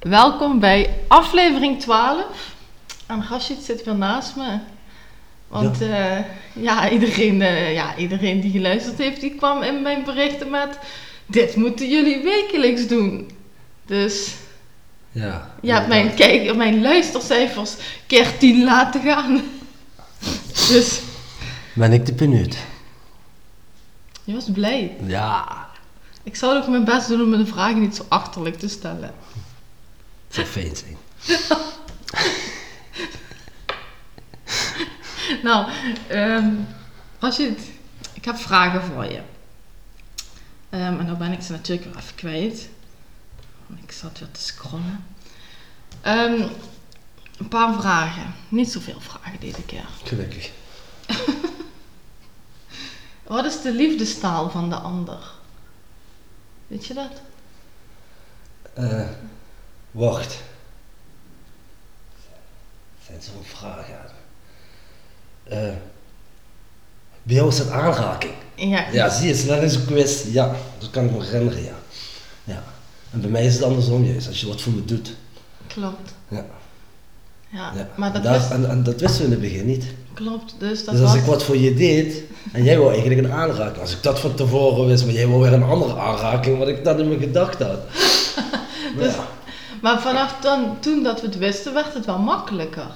Welkom bij aflevering 12. En Rashid zit weer naast me. Want ja, ja iedereen, eh, ja, iedereen die geluisterd heeft, die kwam in mijn berichten met... Dit moeten jullie wekelijks doen. Dus Ja. je hebt mijn, kijk, mijn luistercijfers keer 10 laten gaan. Dus Ben ik de pineut? je was blij. Ja. Ik zou ook mijn best doen om de vragen niet zo achterlijk te stellen. Zou fijn zijn. Nou, Rashid, ik heb vragen voor je. Ehm, en dan ben ik ze natuurlijk weer even kwijt. Ik zat weer te scrollen. Ehm, een paar vragen. Niet zoveel vragen deze keer. Gelukkig. Wat is de liefdestaal van de ander? Weet je dat? Eh, wacht. Zijn zo'n vragen. Eh, bij jou is het aanraking. Ja. Ja, zie je, dat is een quiz. Ja, dat kan ik me herinneren, ja. ja. En bij mij is het andersom juist, als je wat voor me doet. Klopt. Ja. Ja, ja. maar dat Daar- wist, en, en dat wisten we in het begin niet. klopt. Dus dat Dus als was... ik wat voor je deed en jij wou eigenlijk een aanraking, als ik dat van tevoren wist, maar jij wou weer een andere aanraking, wat ik dan in mijn gedachten had. Dus- ja. Maar vanaf dan, toen dat we het wisten, werd het wel makkelijker.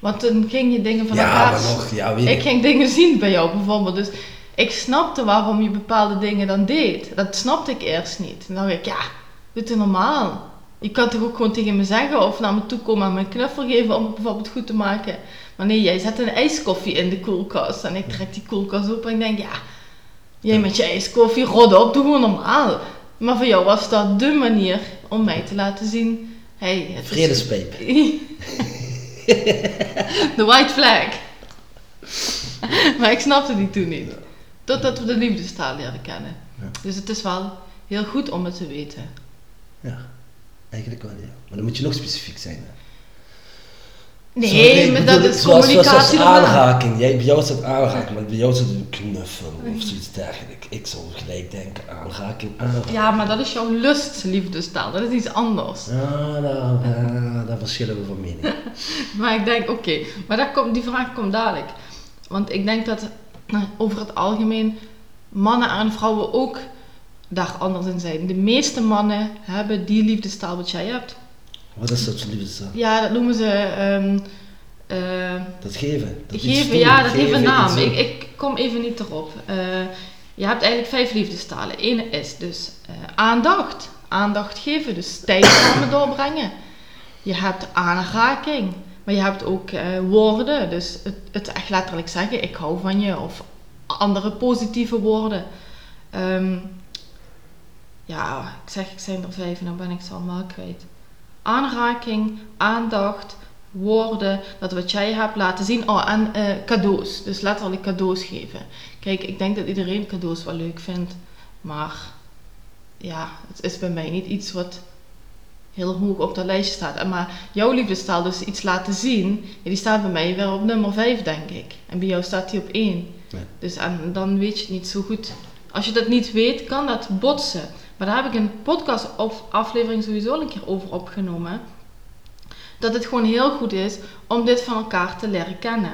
Want toen ging je dingen van ja, elkaar... maar nog, ja, weet Ik ik. ging dingen zien bij jou bijvoorbeeld. Dus ik snapte waarom je bepaalde dingen dan deed. Dat snapte ik eerst niet. En dan dacht ik, ja, doe het normaal. Je kan toch ook gewoon tegen me zeggen of naar me toe komen en me een knuffel geven om het bijvoorbeeld goed te maken. Maar nee, jij zet een ijskoffie in de koelkast en ik trek die koelkast op en ik denk, ja, jij met je ijskoffie, rot op, doe gewoon normaal. Maar voor jou was dat de manier om mij te laten zien, hey, het is- Vredespijp. de white flag. maar ik snapte die toen niet. Totdat we de liefdestaal leren kennen. Ja. Dus het is wel heel goed om het te weten. Ja, eigenlijk wel, ja. Maar dan moet je nog specifiek zijn. Hè. Nee, maar dat is communicatie daarna. aanraking. Jij, bij jou is het aanraking, maar bij jou is het een knuffel of zoiets dergelijks. Ik zou gelijk denken, aanraking, aanraking. Ja, maar dat is jouw lustliefdestaal. Dat is iets anders. Ja, daar, daar, daar verschillen we van mening. Maar ik denk, oké, maar daar komt, die vraag komt dadelijk. Want ik denk dat nou, over het algemeen mannen en vrouwen ook daar anders in zijn. De meeste mannen hebben die liefdestaal wat jij hebt. Wat is dat voor liefdestaal? Ja, dat noemen ze... ehm, eh, Dat geven. Dat geven, doen, ja, dat heeft geven, een naam. Ik, ik kom even niet erop. Eh, je hebt eigenlijk vijf liefdestalen. Ene is dus eh, aandacht. Aandacht geven, dus tijd samen doorbrengen. Je hebt aanraking. Maar je hebt ook woorden. Dus het, het echt letterlijk zeggen, ik hou van je. Of andere positieve woorden. Ehm, ja, ik zeg, ik zijn er vijf en dan ben ik ze allemaal kwijt. Aanraking, aandacht, woorden, dat wat jij hebt laten zien. Oh, en eh, cadeaus. Dus letterlijk cadeaus geven. Kijk, ik denk dat iedereen cadeaus wel leuk vindt. Maar ja, het is bij mij niet iets wat heel hoog op dat lijstje staat. En maar jouw liefdestaal, dus iets laten zien, die staat bij mij weer op nummer 5, denk ik. En bij jou staat die op 1. Ja. Dus en dan weet je het niet zo goed. Als je dat niet weet, kan dat botsen. Maar daar heb ik een podcast of aflevering sowieso een keer over opgenomen. Dat het gewoon heel goed is om dit van elkaar te leren kennen.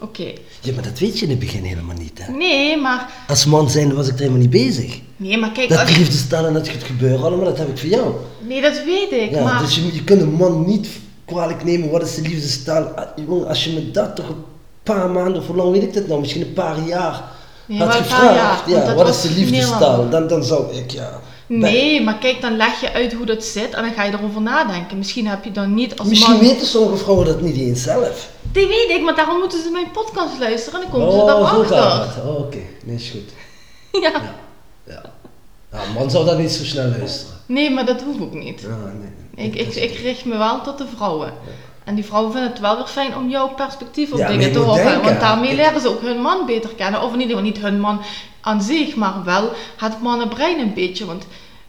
Oké. Ja, maar dat weet je in het begin helemaal niet, hè. Nee, maar, Als man zijnde was ik er helemaal niet bezig. nee, maar kijk, Dat als, liefdestaal en dat gaat gebeuren allemaal, dat heb ik voor jou. nee, dat weet ik. Ja, maar dus je, je kunt een man niet kwalijk nemen, wat is de liefdestaal? Ah, jongen, Als je me dat toch een paar maanden, of hoe lang weet ik dat nou, misschien een paar jaar Nee, had gevraagd, ja, dat wat is de liefdestaal? Dan, dan zou ik, ja... Nee, maar kijk, dan leg je uit hoe dat zit en dan ga je erover nadenken. Misschien heb je dan niet als Misschien man... weten sommige vrouwen dat niet eens zelf. Die weet ik, maar daarom moeten ze mijn podcast luisteren en dan komen ze Oh, zo daarachter. Oh, oké. Nee, is goed. Ja. Ja. Ja. ja, een man zou dat niet zo snel luisteren. Nee, maar dat hoeft ook niet. Ja, nee. Ik, ik, ik richt me wel tot de vrouwen. En die vrouwen vinden het wel weer fijn om jouw perspectief op Ja, dingen te horen. Want daarmee leren ze ook hun man beter kennen. Of in ieder geval niet hun man aan zich, maar wel het mannenbrein een beetje. Want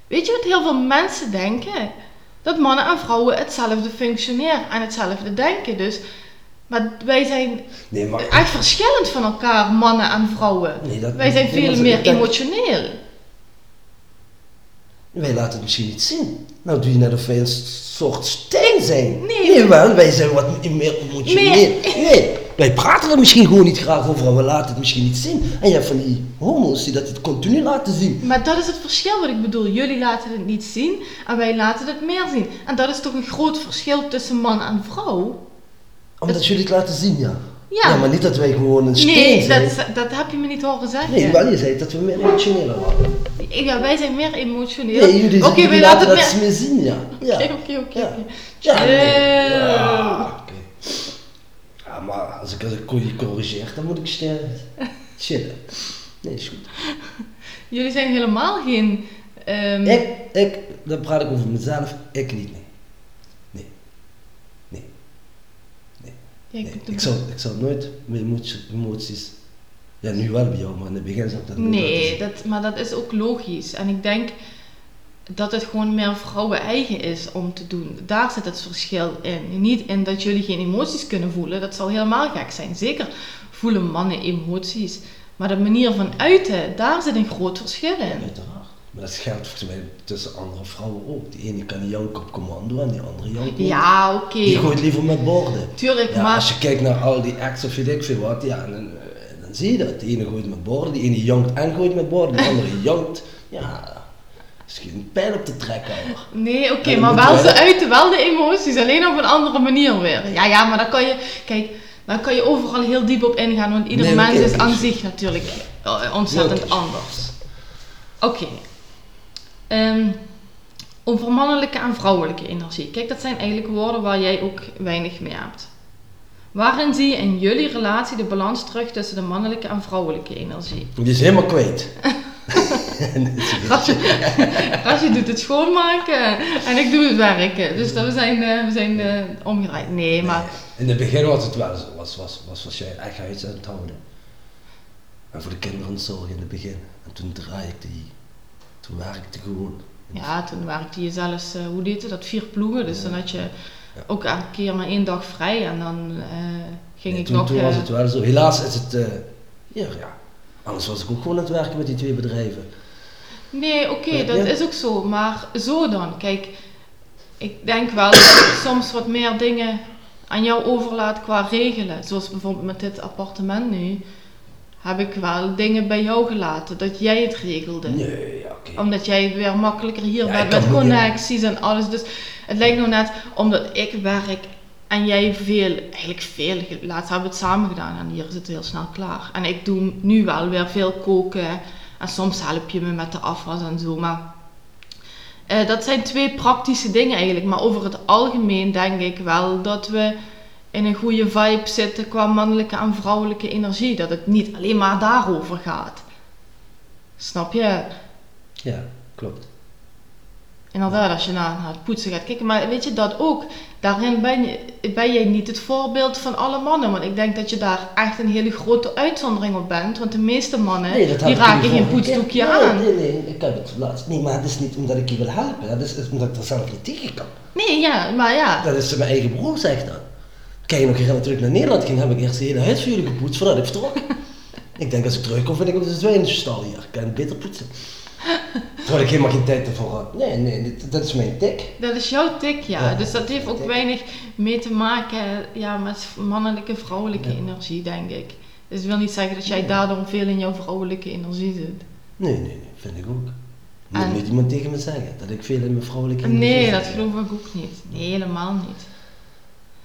weet je wat heel veel mensen denken? Dat mannen en vrouwen hetzelfde functioneren en hetzelfde denken. Dus, maar wij zijn Nee, maar... echt verschillend van elkaar, mannen en vrouwen. Nee, dat- wij zijn veel meer emotioneel. Wij laten het misschien niet zien. Nou doe je net of wij een soort steen zijn. Nee. wel, wij zijn wat meer emotioneel. Nee. Nee. Wij praten er misschien gewoon niet graag over en we laten het misschien niet zien. En je hebt van die homo's die dat het continu laten zien. Maar dat is het verschil wat ik bedoel. Jullie laten het niet zien en wij laten het meer zien. En dat is toch een groot verschil tussen man en vrouw? Omdat jullie het laten zien, ja. Ja. maar niet dat wij gewoon een steen Nee, zijn. dat, dat heb je me niet horen zeggen. Nee, wel je zei dat we meer emotioneler waren. Ja, wij zijn meer emotioneel. Nee, jullie, Oké, jullie wij laten dat meer... meer zien, ja. ja. Oké, oké, oké. Ja. Ja, nee. Chill. Ja, oké. Ja, maar als ik als ik je corrigeer, dan moet ik sterren. Chillen. Nee, is goed. Jullie zijn helemaal geen... ehm, Ik, ik, dan praat ik over mezelf, ik niet, nee. Nee. Nee. Nee. Ja, ik nee. doe- Ik, zou, ik zou nooit mijn emoties, ja nu wel bij jou, maar in het begin zou ik dat Nee, dat, maar dat is ook logisch. En ik denk dat het gewoon meer vrouwen eigen is om te doen. Daar zit het verschil in. Niet in dat jullie geen emoties kunnen voelen. Dat zal helemaal gek zijn. Zeker voelen mannen emoties. Maar de manier van uiten, daar zit een groot verschil in. Uiteraard. Maar dat geldt volgens mij tussen andere vrouwen ook. Die ene kan janken op commando en die andere jankt niet. Ja, oké. Die gooit liever met borden. Tuurlijk, Ja, maar... als je kijkt naar al die acts of weet ik veel wat, ja, dan, eh, dan zie je dat. De ene gooit met borden, die ene jankt en gooit met borden, de andere jankt. Ja, is geen pijl op te trekken hoor. Nee, oké, maar wel, ze uiten wel de emoties, alleen op een andere manier weer. Ja, ja, maar dan kan je, kijk, dan kan je overal heel diep op ingaan, want ieder Nee, mens is aan zich natuurlijk eh, ontzettend anders. Oké. Ehm, over mannelijke en vrouwelijke energie. Kijk, dat zijn eigenlijk woorden waar jij ook weinig mee hebt. Waarin zie je in jullie relatie de balans terug tussen de mannelijke en vrouwelijke energie? Die is helemaal kwijt. Rasje, Rasje doet het schoonmaken en ik doe het werken. Dus dat we zijn, eh, we zijn eh, omgedraaid. Nee, maar In het begin was het wel zo, was, was, was, was jij echt huis aan het houden. En voor de kinderen zorgen in het begin. En toen draaide ik die, toen werkte gewoon. ja, toen werkte je zelfs, eh, hoe deed je dat, vier ploegen. Dus Ja. dan had je Ja. ook elke keer maar één dag vrij en dan eh, ging Nee, ik toen, nog... toen was eh, het wel zo. Helaas is het, ja, ja. Anders was ik ook gewoon aan het werken met die twee bedrijven. Nee, oké, dat ja. is ook zo. Maar zo dan. Kijk, ik denk wel dat ik soms wat meer dingen aan jou overlaat qua regelen. Zoals bijvoorbeeld met dit appartement nu. Heb ik wel dingen bij jou gelaten. Dat jij het regelde. Nee, Omdat jij weer makkelijker hier bent met connecties en alles. Dus het lijkt nog net omdat ik werk en jij veel, eigenlijk veel, laatst hebben we het samen gedaan en hier is het heel snel klaar. En ik doe nu wel weer veel koken en soms help je me met de afwas en zo. Maar eh, dat zijn twee praktische dingen eigenlijk. Maar over het algemeen denk ik wel dat we in een goede vibe zitten qua mannelijke en vrouwelijke energie. Dat het niet alleen maar daarover gaat. Snap je? Ja, klopt. Inderdaad, als je naar, naar het poetsen gaat kijken. Maar weet je dat ook? Daarin ben, je, ben jij niet het voorbeeld van alle mannen. Want ik denk dat je daar echt een hele grote uitzondering op bent. Want de meeste mannen, Nee, die raken niet geen poetsdoekje nee, aan. Nee, nee, ik heb het laatst. Nee, maar het is niet omdat ik je wil helpen. Dat is, is omdat ik er zelf niet tegen kan. Nee, ja, maar ja. Dat is mijn eigen broer, zegt dat. Kijk, nog keer terug naar Nederland ging, heb ik eerst de hele huis voor jullie gepoetst voordat ik vertrok. ik denk, als ik terugkom, vind ik op de zwijnenstal hier. Ik kan het beter poetsen. Terwijl ik helemaal geen tijd ervoor had. Nee, nee, dit, dat is mijn tik. Dat is jouw tik, ja. Ja, dus dat heeft ook tik. weinig mee te maken ja, met mannelijke, vrouwelijke Ja. energie, denk ik. Dus dat wil niet zeggen dat jij daardoor veel in jouw vrouwelijke energie zit. Nee, nee, nee, vind ik ook. Moet En- nooit iemand tegen me zeggen dat ik veel in mijn vrouwelijke energie Nee, zit. dat geloof ik ook niet. Nee, helemaal niet.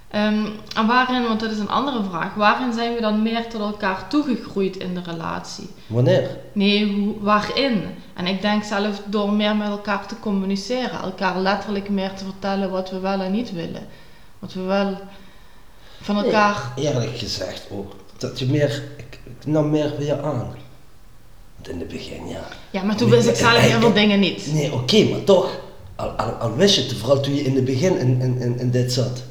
Ehm, en waarin, want dat is een andere vraag, waarin zijn we dan meer tot elkaar toegegroeid in de relatie? Wanneer? Nee, hoe- waarin? En ik denk zelf door meer met elkaar te communiceren, elkaar letterlijk meer te vertellen wat we wel en niet willen. Wat we wel van Nee, elkaar. eerlijk gezegd ook. Dat je meer, ik, ik nam meer je aan. Want in het begin, ja. Ja, maar toen wist ik zelf heel veel dingen niet. Nee, oké, maar toch. Al, al, al wist je het, vooral toen je in het begin in, in, in, in dit zat.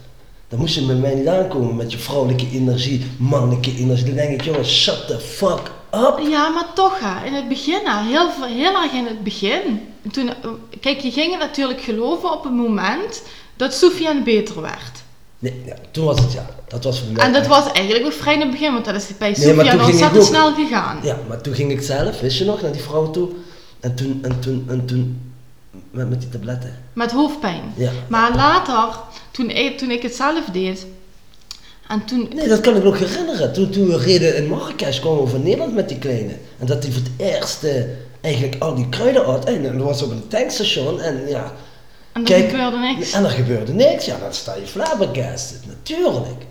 Dan moest je met mij niet aankomen met je vrouwelijke energie, mannelijke energie. Dan denk ik, jongens, shut the fuck up. Ja, maar toch, hè, in het begin, hè, heel, heel erg in het begin. Toen, eh, kijk, je ging het natuurlijk geloven op het moment dat Sofiane beter werd. Nee, ja, toen was het ja. Dat was voor mij. En dat echt- was eigenlijk ook vrij in het begin, want dat is bij Nee, ik ontzettend ook- snel gegaan. Ja, maar toen ging ik zelf, wist je nog, naar die vrouw toe. En toen, en toen, en toen met, met die tabletten. Met hoofdpijn. Ja. Maar later, toen ik, toen ik het zelf deed, en toen... Nee, dat kan ik nog herinneren. Toen, toen we reden in Marrakesh, kwamen we van Nederland met die kleine. En dat hij voor het eerst eh, eigenlijk al die kruiden had. En dat was op een tankstation en ja... En er Kijk, gebeurde niks. En er gebeurde niks. Ja, dan sta je flabbergasted, natuurlijk.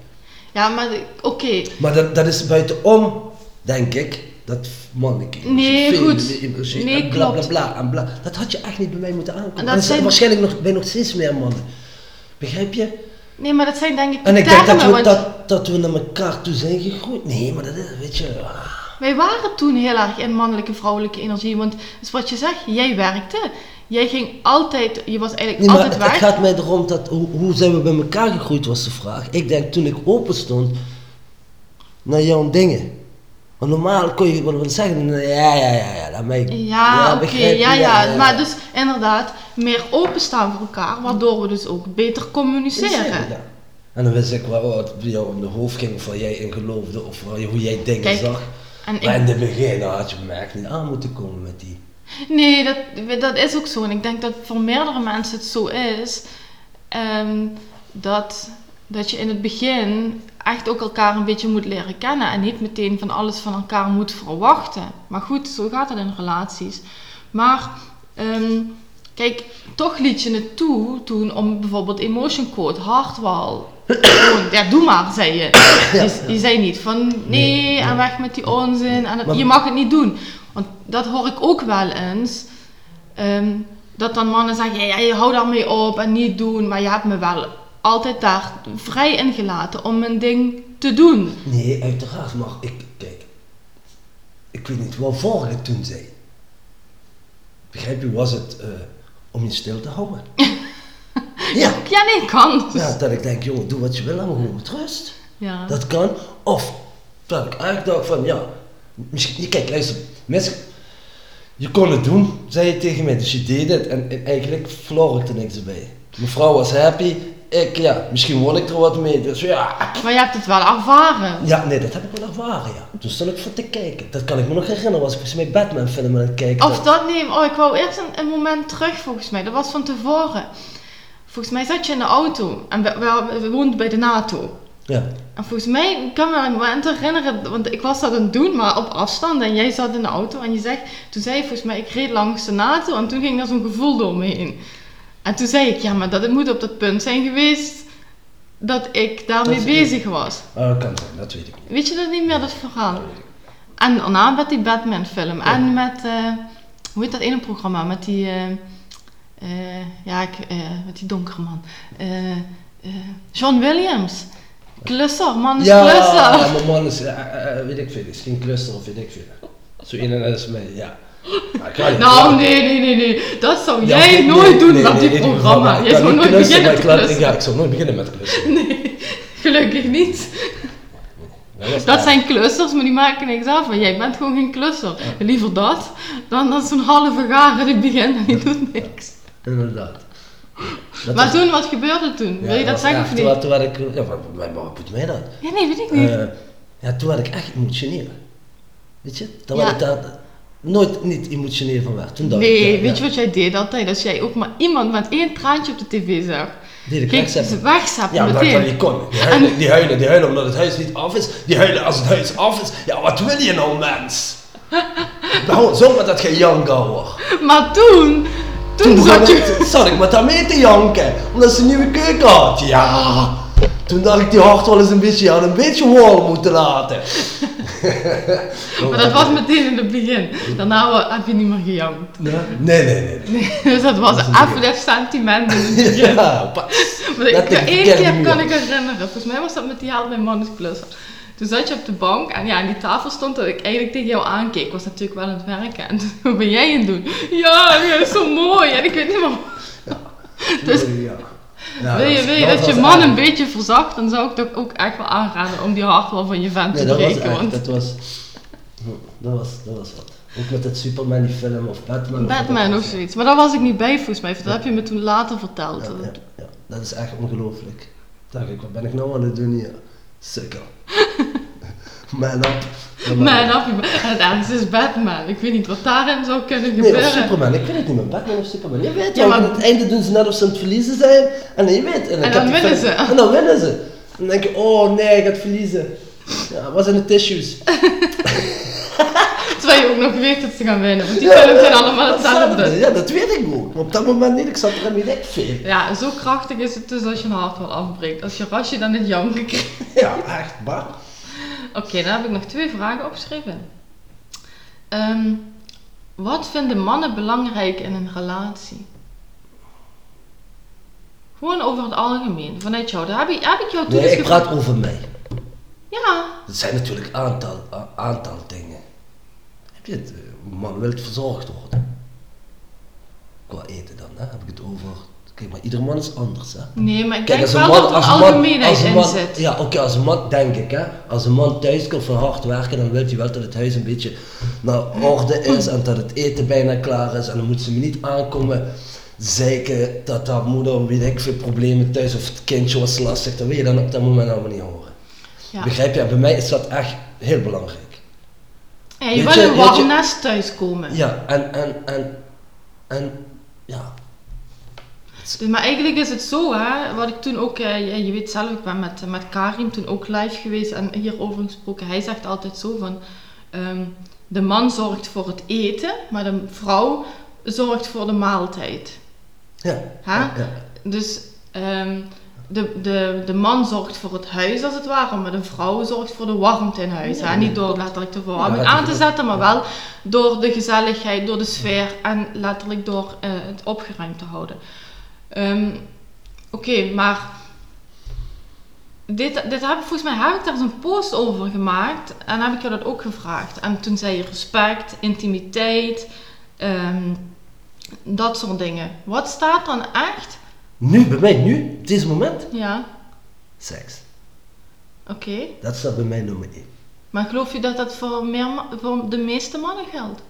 Ja, maar oké. Maar dat, dat is buitenom, denk ik, dat manneke. Nee, goed. Nee, en bla, klopt. bla, bla, en bla. Dat had je echt niet bij mij moeten aankomen. En dat zijn- waarschijnlijk nog, bij nog steeds meer mannen. Begrijp je? Nee, maar dat zijn denk ik de En ik denk dat we, dat, dat we naar elkaar toe zijn gegroeid. Nee, maar dat is, weet je... ah. wij waren toen heel erg in mannelijke, vrouwelijke energie. Want, dus wat je zegt, jij werkte. Jij ging altijd, je was eigenlijk Nee, maar altijd het, gaat mij erom dat, hoe, hoe zijn we bij elkaar gegroeid was de vraag. Ik denk toen ik open stond naar jouw dingen. Want normaal kon je wel zeggen, ja, ja, ja, ja, dat mij, Ja, oké, ja, ja, Maar dus inderdaad, meer openstaan voor elkaar, waardoor we dus ook beter communiceren. Ja. En dan wist ik wel wat bij jou in de hoofd ging, of waar jij in geloofde, of hoe jij dingen Kijk, zag. En Maar in ik, het begin nou, had je me echt niet aan moeten komen met die. nee, dat, dat is ook zo. En ik denk dat voor meerdere mensen het zo is, ehm, dat, dat je in het begin echt ook elkaar een beetje moet leren kennen en niet meteen van alles van elkaar moet verwachten. Maar goed, zo gaat het in relaties. Maar ehm, kijk, toch liet je het toe toen om bijvoorbeeld emotion code, gewoon, ja, doe maar, zei je. Je, je zei niet van nee, Nee, en nee. weg met die onzin. En het- je mag het niet doen. Want dat hoor ik ook wel eens. ehm, dat dan mannen zeggen, ja, ja, hou daarmee op en niet doen. Maar je hebt me wel altijd daar vrij in gelaten om mijn ding te doen. Nee, uiteraard, maar ik, kijk, ik weet niet waarvoor ik toen zei. Begrijp je, was het eh, om je stil te houden? ja. Ja, nee, kan. ja, dat ik denk, jongen, doe wat je wil, me gewoon met rust. Ja. Dat kan. Of dat ik eigenlijk dacht van, ja, misschien, kijk, luister, mensen, je kon het doen, zei je tegen mij, dus je deed het en, en eigenlijk verloor ik er niks bij. Mijn vrouw was happy, ik, ja, misschien won ik er wat mee, dus ja. Maar je hebt het wel ervaren. Ja, nee, dat heb ik wel ervaren, ja. Toen stond ik voor te kijken. Dat kan ik me nog herinneren, was ik volgens mij Batman film aan het kijken. Of dat neem. Oh, ik wou eerst een, een moment terug volgens mij. Dat was van tevoren. Volgens mij zat je in de auto en we, we, we woonden bij de NATO. Ja. En volgens mij ik kan me een moment herinneren, want ik was dat aan het doen, maar op afstand. En jij zat in de auto en je zegt, toen zei je volgens mij, ik reed langs de NATO en toen ging er zo'n gevoel door me heen. En toen zei ik, ja, maar dat moet op dat punt zijn geweest dat ik daarmee bezig was. Dat kan zijn, dat weet ik niet. Weet je dat niet meer, dat verhaal? Dat. En daarna met die Batman film. Ja. En met, eh, hoe heet dat ene programma? Met die, eh, ja, ik, met die donkere man. John Williams. Klusser, man is Ja, klusser. mijn man is, weet ik veel, is geen cluster of weet ik veel. Zo in en uit is mij, ja. Niet- Nou, nee, nee, nee, nee. Dat zou Ja, jij nee, nooit doen nee, met nee, geval, programma. Jij zou nooit klussen, beginnen te klussen. Ja, ik zou nooit beginnen met klussen. Nee, gelukkig niet. Dat zijn klussers, maar die maken niks af. Want jij bent gewoon geen klusser. Liever dat, dan dat zo'n halve garen die begint en die doet niks. Inderdaad. Dat Maar was- toen, wat gebeurde toen? ja, Wil je dat zeggen of Toen, niet? toen werd ik, ja, maar, maar, maar wat moet mij dat? Ja, nee, weet ik niet. Eh, ja, toen werd ik echt emotioneel. Weet je? Dan Ja. werd ik daar nooit niet emotioneel van werd. Toen dacht Nee, ik, weet je wat jij deed altijd? Als jij ook maar iemand met één traantje op de tv zag, Deed ik ze wegzappen Ja, omdat ik dat niet kon. Die huilen, die huilen, die huilen omdat het huis niet af is. Die huilen als het huis af is. Ja, wat wil je nou, mens? nou, zonder dat je janken hoor. Maar toen, toen, Toen zat je... ik- zat ik met haar mee te janken. Omdat ze een nieuwe keuken had. Ja. Toen dacht ik die hart wel eens een beetje aan een beetje wal moeten laten. Maar dat was meteen in het begin. Daarna heb je niet meer gejankt. Nee, nee, nee. nee. Dus dat was Dat dat sentiment in het begin. Ja, pas. Maar ik, één keer kan ik herinneren. Volgens mij was dat met die haal bij Mannesklusser. Toen zat je op de bank en ja, aan die tafel stond dat ik eigenlijk tegen jou aankeek. Ik was natuurlijk wel aan het werken. En toen, wat ben jij aan het doen? Ja, ja, is zo mooi. En ik weet niet meer... Dus- ja. Ja, wil je, wil je dat, je man een beetje verzacht, dan zou ik toch ook echt wel aanraden om die hart wel van je vent Nee, te dat was breken. echt, want dat was, dat was, dat was wat. Ook met het Superman die film of Batman. of Batman wat of zoiets. Maar daar was ik niet bij volgens mij. Dat heb je me toen later verteld. Ja, ja, ja, dat is echt ongelooflijk. Dacht ik, wat ben ik nou aan het doen hier? Sukkel. Man up. Man up. Ergste is Batman. Ik weet niet wat daarin zou kunnen Nee, gebeuren. of Superman. Ik weet het niet meer. Batman of Superman. Je weet Ja, maar- aan het einde doen ze net of ze aan het verliezen zijn. En je weet. En, dan die winnen ze. En dan winnen ze. En dan denk je, oh nee, ik ga het verliezen. Ja, wat zijn de tissues? Terwijl je ook nog weet dat ze gaan winnen. Want die films zijn allemaal hetzelfde. Ja, dat weet ik ook. Maar op dat moment niet. Ik zat er niet echt veel. Ja, zo krachtig is het dus als je een hart wel afbreekt. Als je rasje dan het janken krijgt. Ja, echt. Maar. Oké, dan heb ik nog twee vragen opgeschreven. Ehm, wat vinden mannen belangrijk in een relatie? Gewoon over het algemeen, vanuit jou. Daar heb, ik- heb ik jou Nee, eens ik praat over mij. Ja, Het zijn natuurlijk aantal, aantal dingen. Heb je het? eh, Een man wil verzorgd worden. Qua eten dan, hè? heb ik het over. Kijk, maar ieder man is anders. Hè? nee, maar ik Kijk, denk als een wel man, dat als een man, als een man, ja, oké, als een man, denk ik, hè, als een man thuis komt van hard werken, dan wil hij wel dat het huis een beetje naar orde is en dat het eten bijna klaar is en dan moet ze me niet aankomen zeiken dat haar moeder, weet ik veel, problemen thuis of het kindje was lastig, dat wil je dan op dat moment allemaal niet horen. Ja. Begrijp je? Bij mij is dat echt heel belangrijk. Ja, je wil een warm nest thuiskomen. Ja, en, en, en, en, ja. Dus, maar eigenlijk is het zo, hè, wat ik toen ook, eh, je, weet zelf, ik ben met, met Karim toen ook live geweest en hierover gesproken. Hij zegt altijd zo van, ehm, de man zorgt voor het eten, maar de vrouw zorgt voor de maaltijd. Ja. Hè? ja, ja. Dus ehm, de, de, de man zorgt voor het huis als het ware, maar de vrouw zorgt voor de warmte in huis. Ja. Hè? Niet door letterlijk de verwarming aan te zetten, maar wel door de gezelligheid, door de sfeer en letterlijk door eh, het opgeruimd te houden. Ehm, Oké, maar dit, dit heb ik volgens mij heb ik daar eens een post over gemaakt en heb ik je dat ook gevraagd. En toen zei je respect, intimiteit, ehm, dat soort dingen. Wat staat dan echt? Nu, bij mij, nu, op deze moment, Ja, seks. oké. Dat staat bij mij nummer 1. Maar geloof je dat dat voor, meer, voor de meeste mannen geldt?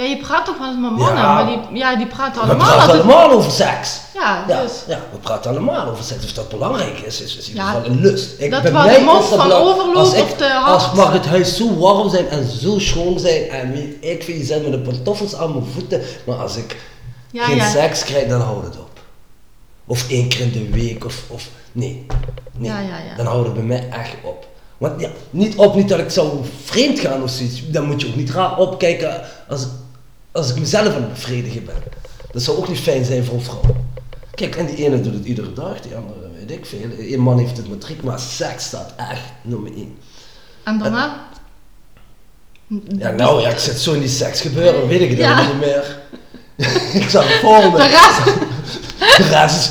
Ja, je praat toch wel eens met mannen, Ja. maar die, ja, die praten We allemaal praten altijd... allemaal over seks. Ja, Ja, dus... ja, we praten allemaal over seks. Of dat belangrijk is, is, is in ieder Ja, geval een lust. Ik, dat waar de mond van belang- overloopt als ik- of te hard. Als mag het huis zo warm zijn en zo schoon zijn en ik je zet met de pantoffels aan mijn voeten. Maar als ik geen seks krijg, dan houdt het op. Of één keer in de week, of, of nee. nee. Dan houdt het bij mij echt op. Want ja, niet op, niet dat ik zou vreemd gaan of zoiets. Dan moet je ook niet raar opkijken als, als ik mezelf aan het bevredigen ben. Dat zou ook niet fijn zijn voor een vrouw. Kijk, en die ene doet het iedere dag, die andere weet ik veel. Eén man heeft het matriek, maar seks staat echt nummer één. En daarna? Ja, nou ja, ik zit zo in die seks gebeuren, weet ik het Ja. helemaal niet meer. ik voor me. De rest, De rest is...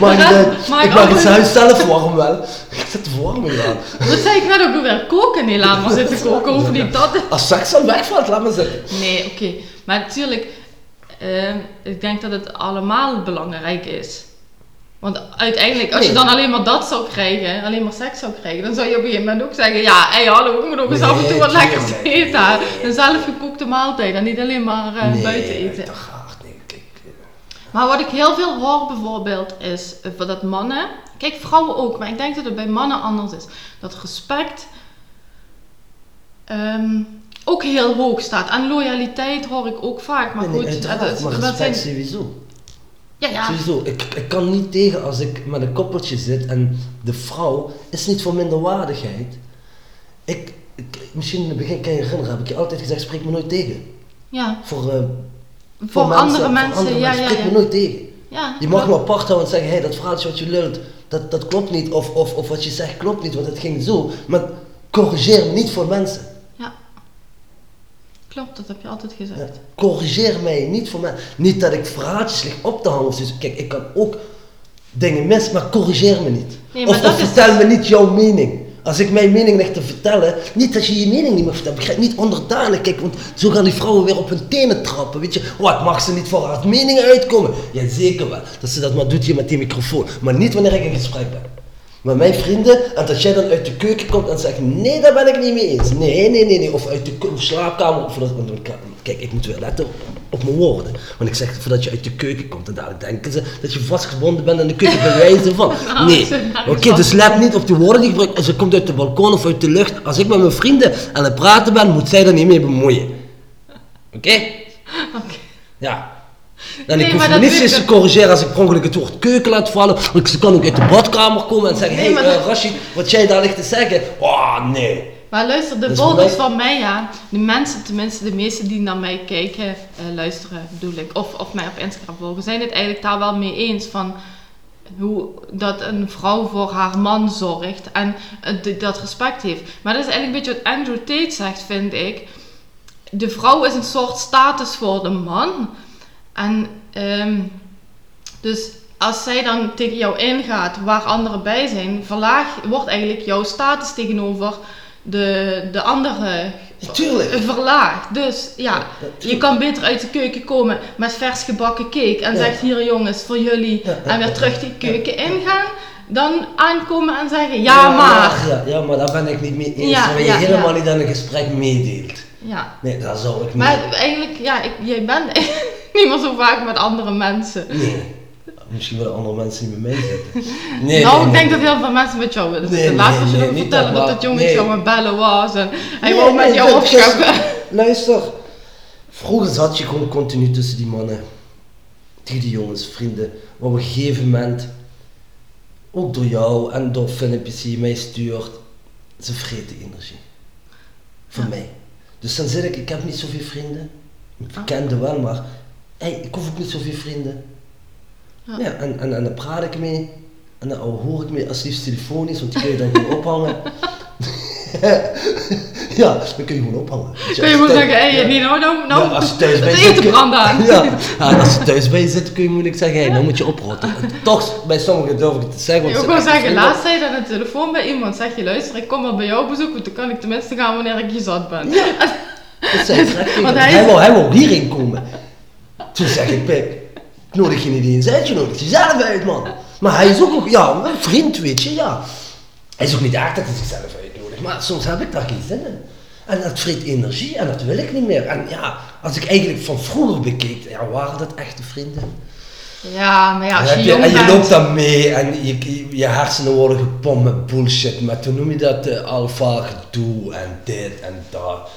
Maar ik, maak ik maak het huis zelf warm wel. Ik zet de verwarming aan. dat zei ik net ook weer. Koken, nee, laat maar zitten koken, hoeft niet dat. Als seks dan wegvalt, laat maar zitten. Nee, oké. Maar natuurlijk, ehm, ik denk dat het allemaal belangrijk is. Want uiteindelijk, als je Nee. dan alleen maar dat zou krijgen, alleen maar seks zou krijgen, dan zou je op een gegeven moment ook zeggen, ja, hé hallo, ik moet ook eens af en toe wat Nee, lekkers tuurlijk. eten. Een zelfgekookte maaltijd en niet alleen maar eh, buiten eten. toch hard, nee, kijk. eh, Maar wat ik heel veel hoor bijvoorbeeld is eh, dat mannen, kijk vrouwen ook, maar ik denk dat het bij mannen anders is. Dat respect ehm, ook heel hoog staat. En loyaliteit hoor ik ook vaak. Maar nee, goed, het- maar dat respect zijn, sowieso. ja, ja, Sowieso. Ik, ik kan niet tegen als ik met een koppeltje zit en de vrouw is niet voor minderwaardigheid. Ik, ik, misschien in het begin kan je herinneren, heb ik je altijd gezegd, spreek me nooit tegen. ja. Voor, eh, Voor, mensen, andere voor mensen, andere ja, mensen, ja, ja. me nooit tegen. ja. Je mag me apart houden en zeggen, hé, hey, dat verhaaltje wat je lult, dat, dat klopt niet. Of, of, of wat je zegt klopt niet, want het ging zo. Maar corrigeer me niet voor mensen. Ja. Klopt, dat heb je altijd gezegd. Ja. Corrigeer mij niet voor mij. Niet dat ik verhaaltjes lig op te hangen. zoiets. Kijk, ik kan ook dingen mis, maar corrigeer me niet. Nee, maar of dat of is- vertel me niet jouw mening. Als ik mijn mening leg te vertellen, niet dat je je mening niet meer vertelt. Begrijp niet onderdanig. Kijk, want zo gaan die vrouwen weer op hun tenen trappen. Weet je, wat mag ze niet voor haar mening uitkomen? Ja, zeker wel. Dat ze dat maar doet hier met die microfoon. Maar niet wanneer ik in gesprek ben. met mijn vrienden en dat jij dan uit de keuken komt en zegt, nee, daar ben ik niet mee eens. Nee, nee, nee, nee. Of uit de slaapkamer. Of kijk, ik moet weer letten op, mijn woorden. Want ik zeg voordat je uit de keuken komt en daar denken ze dat je vastgebonden bent aan de keuken bij wijze van. Nou, Nee. Oké, dus let niet op de woorden die ik gebruik. Ze komt uit de balkon of uit de lucht. Als ik met mijn vrienden aan het praten ben, moet zij er niet mee bemoeien. Oké? Oké. Ja. En Nee, ik hoef me niet eens te corrigeren als ik per ongeluk het woord keuken laat vallen. Want ze kan ook uit de badkamer komen en zeggen, hé hey, dat- Rashid, wat jij daar ligt te zeggen. Oh, nee. Maar luister, de Dus van mij, ja, de mensen, tenminste de meesten die naar mij kijken, eh, luisteren bedoel ik, of, of mij op Instagram volgen, zijn het eigenlijk daar wel mee eens van hoe dat een vrouw voor haar man zorgt en eh, dat respect heeft. Maar dat is eigenlijk een beetje wat Andrew Tate zegt, vind ik. De vrouw is een soort status voor de man. En ehm, dus als zij dan tegen jou ingaat waar anderen bij zijn, verlaag, wordt eigenlijk jouw status tegenover de, de andere Tuurlijk. eh, verlaagd. Dus ja, Ja, je kan beter uit de keuken komen met vers gebakken cake en Ja. zegt hier jongens voor jullie en weer terug die keuken ingaan. Dan aankomen en zeggen ja, maar. Ja, ja, maar daar ben ik niet mee eens. Ja, je helemaal niet aan een gesprek meedeelt. Ja. Nee, dat zou ik niet. Maar eigenlijk, ja, ik, jij bent niet meer zo vaak met andere mensen. Nee. Misschien willen andere mensen niet met mij zitten. Nee, nou, nee, ik denk nee. dat heel veel mensen met jou willen Nee, zitten. Laatst was je nog vertellen dat, dat, jongetje jou aan bellen was en hij wou met jou opscheppen. Luister, vroeger zat je gewoon continu tussen die mannen, tegen die jongens, vrienden. Maar op een gegeven moment, ook door jou en door filmpjes die je mij stuurt, ze vreten energie. Voor Ja. mij. Dus dan zit ik, ik heb niet zoveel vrienden. Ik Ah. kende wel, maar hey, ik hoef ook niet zoveel vrienden. Ja. Ja, en, en, en dan praat ik mee. En dan hoor ik mee, als het liefst telefonisch, want die kun je dan gewoon ophangen. ja, dan kun je gewoon ophangen. Kun je gewoon zeggen, hé, hey, nou, nou, nou, ja, als je thuis kun- brandt aan. Ja, ja, als je thuis bij je zit, kun je moeilijk zeggen, hé, nou moet je oprotten. Toch, bij sommigen durf ik het te zeggen. Ik wil zeggen, laatst zei je aan de telefoon bij iemand, zeg je luister, ik kom wel bij jou bezoeken, want dan kan ik tenminste gaan wanneer ik je zat ben. Dat zei ik tegen Want hij hij, is- wou, hij wou hierheen komen. Toen zeg ik, Pip, ik nodig je niet eens uit, je nodigt jezelf uit, man. Maar hij is ook nog, ja, een vriend, weet je, ja. Hij is ook niet echt dat hij zichzelf uitnodigt, maar soms heb ik daar geen zin in. En dat vreet energie en dat wil ik niet meer. En ja, als ik eigenlijk van vroeger bekeek, ja, waren dat echte vrienden? Ja, maar ja, als je jong en je bent... loopt dan mee en je, je, je hersenen worden gepompt met bullshit, met hoe noem je dat, uh, alfa gedoe en dit en dat.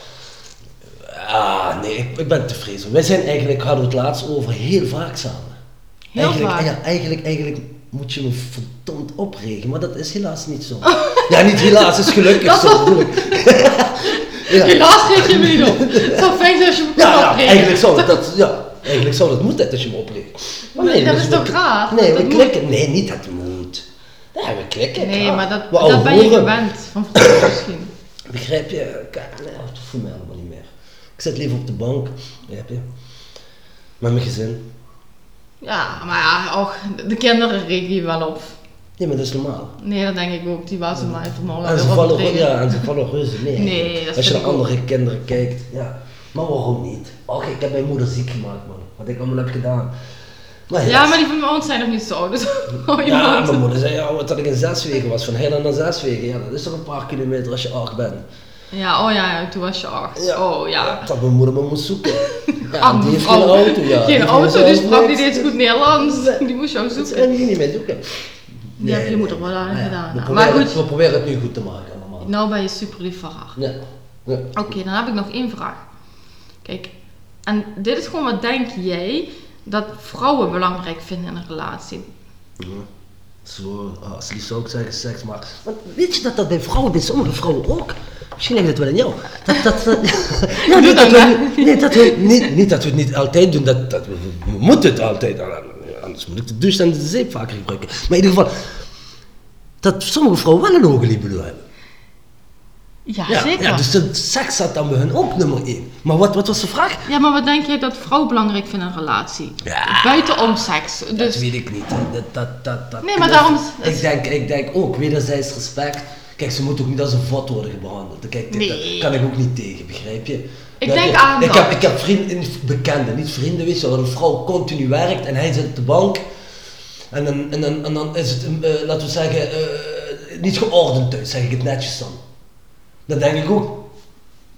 Ah, nee, ik, ik ben tevreden. Wij zijn eigenlijk, hadden we het laatst over, heel vaak samen. Heel eigenlijk, vaak? Ja, eigenlijk, eigenlijk moet je me verdomd opregen, maar dat is helaas niet zo. ja, niet helaas, is gelukkig Dat zo. bedoel ja. Helaas reed je me niet op. Het zou fijn zijn als je me Ja, ja, opregen. eigenlijk zou dat, ja, eigenlijk zou dat moeten dat je me opreegt. Maar Nee, dat dus is toch raar? Nee, we moet. klikken. Nee, niet dat moet. Ja, we klikken. Nee, maar dat, We dat ben je gewend van vroeger misschien. Begrijp je? Nee, dat allemaal. Ik zit liever op de bank, begrijp je? Met mijn gezin. Ja, maar ja, och, de kinderen regen je wel op. Nee, maar dat is normaal. Nee, dat denk ik ook. Die was maar vanmorgen En ze vallen, ja, en ze vallen reuze. Nee, dat Als je naar ook. andere kinderen kijkt, ja. Maar waarom niet? Och, ik heb mijn moeder ziek gemaakt, man. Wat ik allemaal heb gedaan. Maar Ja, maar die van ons zijn nog niet zo oud. Dus je Ja, mijn moeder zei ja, dat ik in zes weken was, van heel naar zes weken. Ja, dat is toch een paar kilometer als je acht bent. Ja, oh ja, ja, toen was je acht. Oh ja. Dat mijn moeder me moest zoeken. Ja, die heeft geen auto, ja. Geen auto, die sprak niet eens goed Nederlands. Die moest jou zoeken. zijn die niet mee zoeken. Die heb je moeder wel aan Ah ja, gedaan. We proberen, maar het, goed. we proberen het nu goed te maken allemaal. Nou ben je super lief voor haar. Ja. ja. Oké, dan heb ik nog één vraag. Kijk, en dit is gewoon wat denk jij dat vrouwen belangrijk vinden in een relatie? Ja. Zo, als lief zou ik zeggen seks, maar... Want weet je dat dat bij vrouwen, bij sommige vrouwen ook? Misschien ligt het wel in jou. Dat, dat, dat, ja, niet dat, we, nee, dat we, niet, niet dat we het niet altijd doen, dat, dat we, we moeten het altijd, ah, anders moet ik de douche en de zeep vaker gebruiken. Maar in ieder geval, dat sommige vrouwen wel een hoge libido hebben. Ja, Ja, zeker. ja, dus de seks staat dan bij hun ook nummer één. Maar wat, wat was de vraag? Ja, maar wat denk jij dat vrouwen belangrijk vinden in een relatie? Ja. Buitenom seks. Dat Dus, weet ik niet. Dat, dat, dat, dat, Nee, maar daarom- Ik denk, ik denk ook, wederzijds respect. Kijk, ze moet ook niet als een vat worden behandeld. Kijk, dit, Nee. daar kan ik ook niet tegen, begrijp je? Ik denk je? aan ik dat. heb, ik heb vrienden, bekenden, niet vrienden, weet je dat een vrouw continu werkt en hij zit op de bank. En dan, en dan, en dan is het, eh, laten we zeggen, eh, niet geordend thuis, zeg ik het netjes dan. Dan denk ik ook,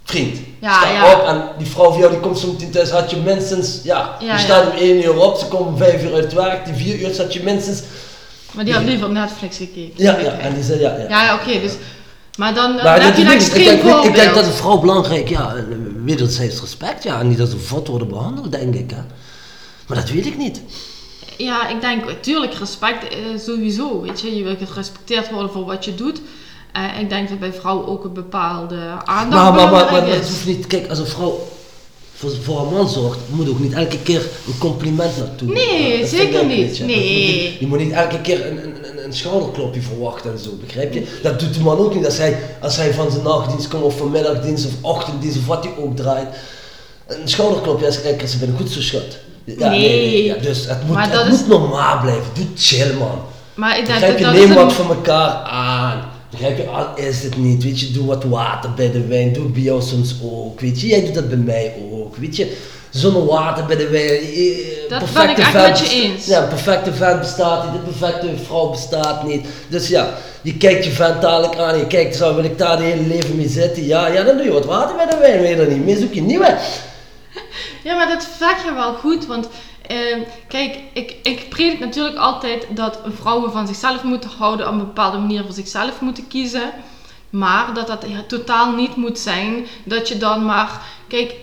vriend, Ja, sta ja. op en die vrouw van jou die komt zo meteen thuis, had je minstens, ja, Ja, je staat om 1 uur op, ze komen om 5 uur uit werk, die 4 uur zat je minstens, Maar die had liever Netflix gekeken. ja, ja, en die zei, ja, ja. Oké, dus... Maar dan, dan Maar heb je dat een is niet- ik, denk, ik denk dat een vrouw belangrijk, ja, eh, wederzijds respect, ja, en niet dat ze vod worden behandeld, denk ik, hè. Maar dat weet ik niet. Ja, ik denk, tuurlijk, respect eh, sowieso, weet je. Je wil gerespecteerd worden voor wat je doet. Eh, ik denk dat bij vrouwen ook een bepaalde aandacht Maar, maar, maar, maar, het is. hoeft niet, kijk, als een vrouw voor, voor een man zorgt, moet ook niet elke keer een compliment naartoe. Nee, dat zeker ik, niet. Nee. Dat moet niet- Je moet niet elke keer een, een, een, schouderklopje verwachten en zo, begrijp je? Dat doet de man ook niet als hij, als hij van zijn nachtdienst komt of van middagdienst of ochtenddienst of wat hij ook draait. Een schouderklopje als kijk, ze ben goed zo schat. Ja, Nee. ja, dus het moet, Maar het dat moet is- normaal blijven. Doe chill man. Maar ik denk dat je, dat neem een- wat van elkaar aan. Begrijp je, al is het niet, weet je, doe wat water bij de wijn, doe bij jou soms ook, weet je, jij doet dat bij mij ook, weet je. Zonder water bij de wijn. eh, Dat ben ik echt met je eens. Ja, perfecte vent bestaat niet, een perfecte vrouw bestaat niet. Dus ja, je kijkt je vent dadelijk aan, je kijkt, zo wil ik daar de hele leven mee zitten? Ja, ja, dan doe je wat water bij de wijn, weet je dat niet, meer zoek je nieuwe. Ja, maar dat zeg je wel goed, want eh, kijk, ik, ik predik natuurlijk altijd dat vrouwen van zichzelf moeten houden, op een bepaalde manier voor zichzelf moeten kiezen. Maar dat dat totaal niet moet zijn dat je dan maar, kijk,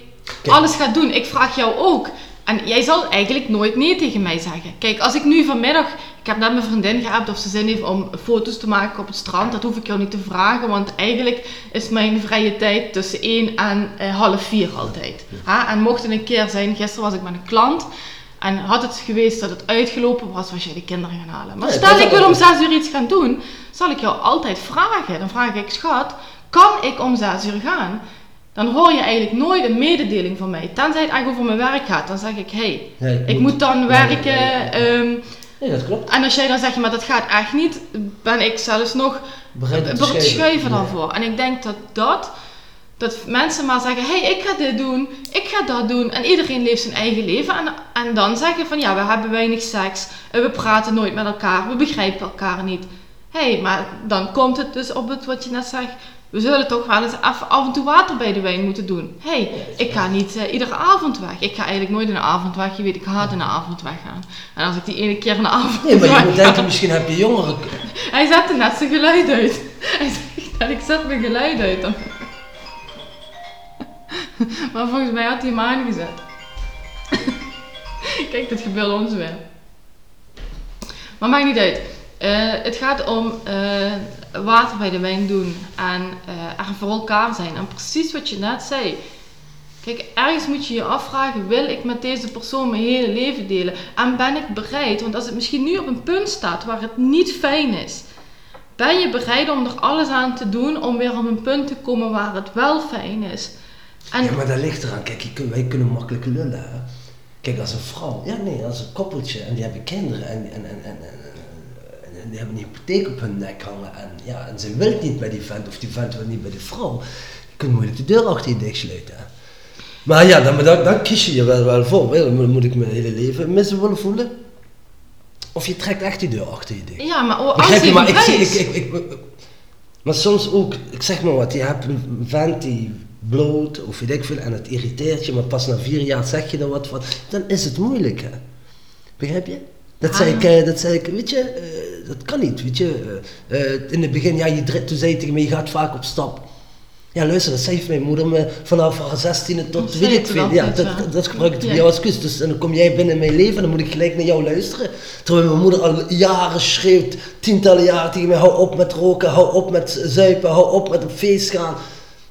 Kijk. alles gaat doen. Ik vraag jou ook. En jij zal eigenlijk nooit nee tegen mij zeggen. Kijk, als ik nu vanmiddag, ik heb net mijn vriendin gehad of ze zin heeft om foto's te maken op het strand, dat hoef ik jou niet te vragen, want eigenlijk is mijn vrije tijd tussen 1 en eh, half 4 altijd. Ha? En mocht het een keer zijn, gisteren was ik met een klant en had het geweest dat het uitgelopen was, was jij de kinderen gaan halen. Maar Nee, stel ik wil om 6 uur iets gaan doen, zal ik jou altijd vragen. Dan vraag ik, schat, kan ik om 6 uur gaan? Dan hoor je eigenlijk nooit een mededeling van mij. Tenzij het eigenlijk over mijn werk gaat. Dan zeg ik, hé, hey, ik ik moet- moet dan werken. ja. ehm, Nee, dat klopt. en als jij dan zegt, maar dat gaat echt niet, ben ik zelfs nog het te schuiven dan Ja. voor. En ik denk dat dat, dat mensen maar zeggen, hé, hey, ik ga dit doen, ik ga dat doen. En iedereen leeft zijn eigen leven. En, en dan zeggen van, ja, we hebben weinig seks, en we praten nooit met elkaar, we begrijpen elkaar niet. Hé, hey, maar dan komt het dus op het wat je net zegt. We zullen toch wel eens even af en toe water bij de wijn moeten doen. Hé, hey, ik ga niet eh, iedere avond weg. Ik ga eigenlijk nooit in een avond weg. Je weet, ik haat in een avond weggaan. En als ik die ene keer in een avond Nee, maar je moet denken, misschien heb je jongeren. hij zette net zijn geluid uit. Hij zegt dat ik zet mijn geluid uit. Dan. Maar volgens mij had hij hem aangezet. Kijk, dit gebeurt ons weer. Maar maakt niet uit. Eh, het gaat om eh, water bij de wijn doen en eh, er voor elkaar zijn. En precies wat je net zei. Kijk, ergens moet je je afvragen: wil ik met deze persoon mijn hele leven delen? En ben ik bereid? Want als het misschien nu op een punt staat waar het niet fijn is, ben je bereid om er alles aan te doen om weer op een punt te komen waar het wel fijn is? En Ja, maar dat ligt eraan. Kijk, wij kunnen makkelijk lullen. Hè? Kijk, als een vrouw, ja nee, als een koppeltje en die hebben kinderen en, en, en, en, en, die hebben een hypotheek op hun nek hangen en, ja, en ze wil niet bij die vent of die vent wil niet bij die vrouw, je kunt moeilijk de deur achter je dicht sluiten. Hè? Maar ja, dan, dan, dan kies je je wel, wel voor. Wel, moet- moet ik mijn hele leven missen willen voelen? Of je trekt echt die deur achter je dicht. ja, maar oh, Begrijp als je, maar ik, ik, ik, ik, maar soms ook, ik zeg maar wat, je hebt een vent die bloot of weet ik veel en het irriteert je, maar pas na vier jaar zeg je er wat van, dan is het moeilijk hè. Begrijp je? Dat zei, ik, eh, dat zei ik, weet je, eh, dat kan niet, weet je. Eh, in het begin, ja, je, toen zei je tegen me, je gaat vaak op stap. Ja, luister, dat zei mijn moeder me vanaf haar zestiende tot, Dat weet ik veel. dan Ja, dat, dat, dat gebruik ik Ja. jou als kus. Dus en dan kom jij binnen in mijn leven en dan moet ik gelijk naar jou luisteren. Terwijl mijn moeder al jaren schreeuwt, tientallen jaren tegen mij, hou op met roken, hou op met zuipen, hou op met op feest gaan.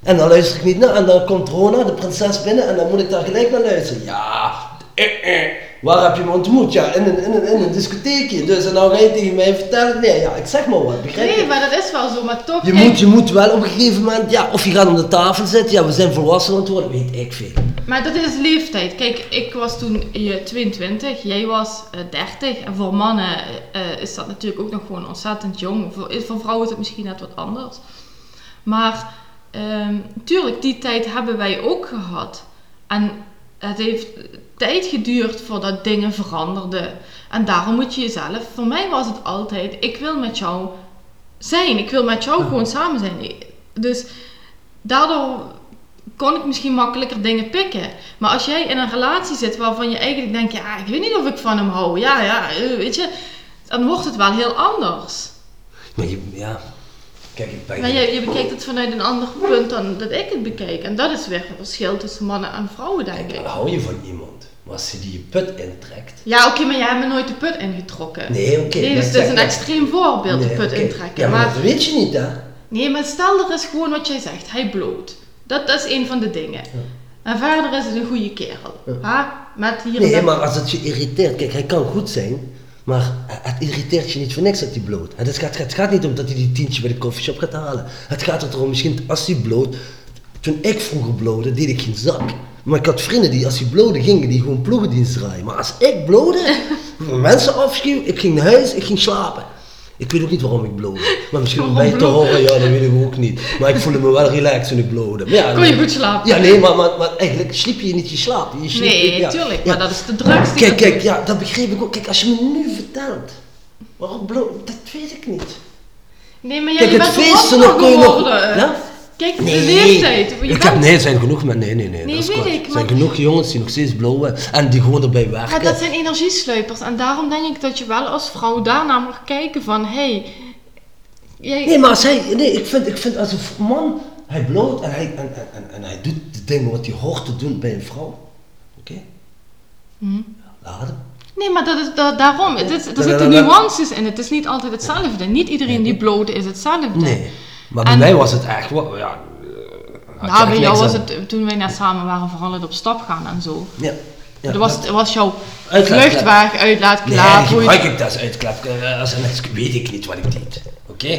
En dan luister ik niet naar en dan komt Rona, de prinses, binnen en dan moet ik daar gelijk naar luisteren. Ja, eh, eh. Waar heb je me ontmoet? Ja, in een, in een, in een discotheekje. Dus en nou ga je tegen mij vertellen, nee, ja, ik zeg maar wat, begrijp je? Nee, maar dat is wel zo. Maar toch, Je kijk, moet, je moet wel op een gegeven moment, ja, of je gaat om de tafel zitten, ja, we zijn volwassen aan het worden, weet ik veel. Maar dat is leeftijd. Kijk, ik was toen eh, 22, jij was eh, 30. En voor mannen eh, is dat natuurlijk ook nog gewoon ontzettend jong. Voor, voor vrouwen is het misschien net wat anders. Maar ehm tuurlijk, die tijd hebben wij ook gehad. En het heeft tijd geduurd voordat dingen veranderden. En daarom moet je jezelf, voor mij was het altijd, ik wil met jou zijn. Ik wil met jou gewoon samen zijn. Dus daardoor kon ik misschien makkelijker dingen pikken. Maar als jij in een relatie zit waarvan je eigenlijk denkt, ja, ik weet niet of ik van hem hou. Ja, ja, eh, weet je, dan wordt het wel heel anders. Maar je, ja, kijk, ik je, je bekijkt het vanuit een ander punt dan dat ik het bekijk. En dat is weer het verschil tussen mannen en vrouwen, denk Kijk, ik. dan hou je van iemand. Maar als je die je put intrekt... Ja, oké, maar jij hebt me nooit de put ingetrokken. Nee, oké. Nee, dus dat is een extreem voorbeeld, de put intrekken. Ja, maar, maar, dat weet je niet, hè? nee, maar stel er is gewoon wat jij zegt, hij bloot. Dat, dat is een van de dingen. En verder is het een goede kerel. Ha? Met hier Nee, maar als het je irriteert... Kijk, hij kan goed zijn... Maar het irriteert je niet voor niks dat hij bloot. Het gaat, het gaat niet om dat hij die tientje bij de koffieshop gaat halen. Het gaat erom, misschien als hij bloot... Toen ik vroeger blode, deed ik geen zak. Maar ik had vrienden die, als die bloden gingen, die gewoon ploegendienst draaien. Maar als ik blode, mensen afschuw, ik ging naar huis, ik ging slapen. Ik weet ook niet waarom ik blode. Maar misschien mij te horen, ja, dat weet ik ook niet. Maar ik voelde me wel relaxed toen ik blode. Ja, Kon je goed slapen? Ja, nee, maar, maar, maar eigenlijk sliep je niet je slaap. Je sliep, Nee, ja. tuurlijk, Ja. maar dat is de drugs die Kijk, kijk, ja, dat begreep ik ook. Kijk, als je me nu vertelt, waarom bloot, dat weet ik niet. Nee, maar Kijk, het bent feesten nog je nog... geworden. Ja? Kijk, de Nee, leeftijd. Je ik bent... heb, nee, er zijn genoeg mensen. Nee, nee, nee. Nee, dat weet ik, Er zijn genoeg jongens die nog steeds blowen en die gewoon erbij werken. Maar dat zijn energiesleupers. En daarom denk ik dat je wel als vrouw daarna mag kijken van... Hé, hey, jij... Nee, maar als hij, nee, ik vind, ik vind als een man, hij bloot en hij, en, en, en, en hij doet de dingen wat hij hoort te doen bij een vrouw. Oké? Hm. Laat hem. Nee, maar dat is da- daarom. Het is, er zitten nuances in. Het is niet altijd hetzelfde. Niet iedereen die bloot is hetzelfde. Nee. Maar bij En- mij was het echt ja... eh, Nou, bij jou was aan. het, toen wij net samen waren, vooral het op stap gaan en zo. Ja. ja dat was, was jouw Uitlaatklep. vluchtweg, Nee, uitlaatklaar. hoe je- gebruik ik dat als uitklep. eh, Als een weet ik niet wat ik deed. Oké?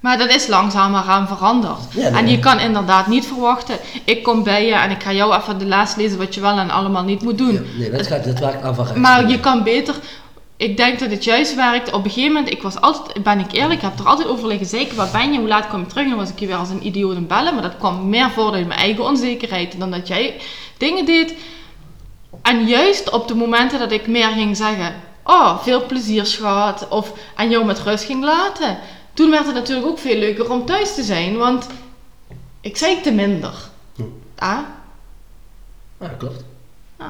Maar dat is langzamerhand veranderd. Ja, nee. En je kan inderdaad niet verwachten, ik kom bij je en ik ga jou even de les lezen wat je wel en allemaal niet moet doen. Ja, nee, dat, gaat, dat werkt averechts. Maar je kan beter. Ik denk dat het juist werkt. Op een gegeven moment, ik was altijd, ben ik eerlijk, ik heb er altijd over liggen zeiken. Waar ben je? Hoe laat kom je terug? En dan was ik je weer als een idioot aan bellen. Maar dat kwam meer voort uit mijn eigen onzekerheid dan dat jij dingen deed. En juist op de momenten dat ik meer ging zeggen: Oh, veel plezier, schat. Of en jou met rust ging laten. Toen werd het natuurlijk ook veel leuker om thuis te zijn. Want ik zei te minder. Ah, Ja, klopt. ah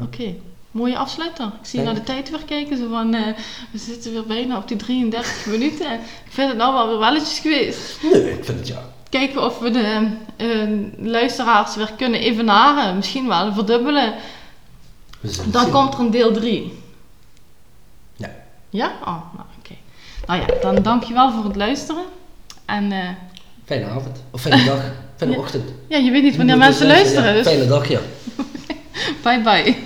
oké. Mooie afsluiter. Ik zie naar de tijd weer kijken. Zo van, eh, we zitten weer bijna op die 33 minuten. Ik vind het nou wel weer welletjes geweest. Nee, ik vind het ja. Kijken of we de eh, luisteraars weer kunnen evenaren. Misschien wel verdubbelen. We Dan zien. komt er een deel 3. Ja. Ja? Oh, nou oké. Nou ja, dan dankjewel voor het luisteren. En eh, Fijne avond. Of fijne dag. Fijne Ja. ochtend. ja, je weet niet wanneer mensen luisteren. Dus Fijne dag, ja. bye bye.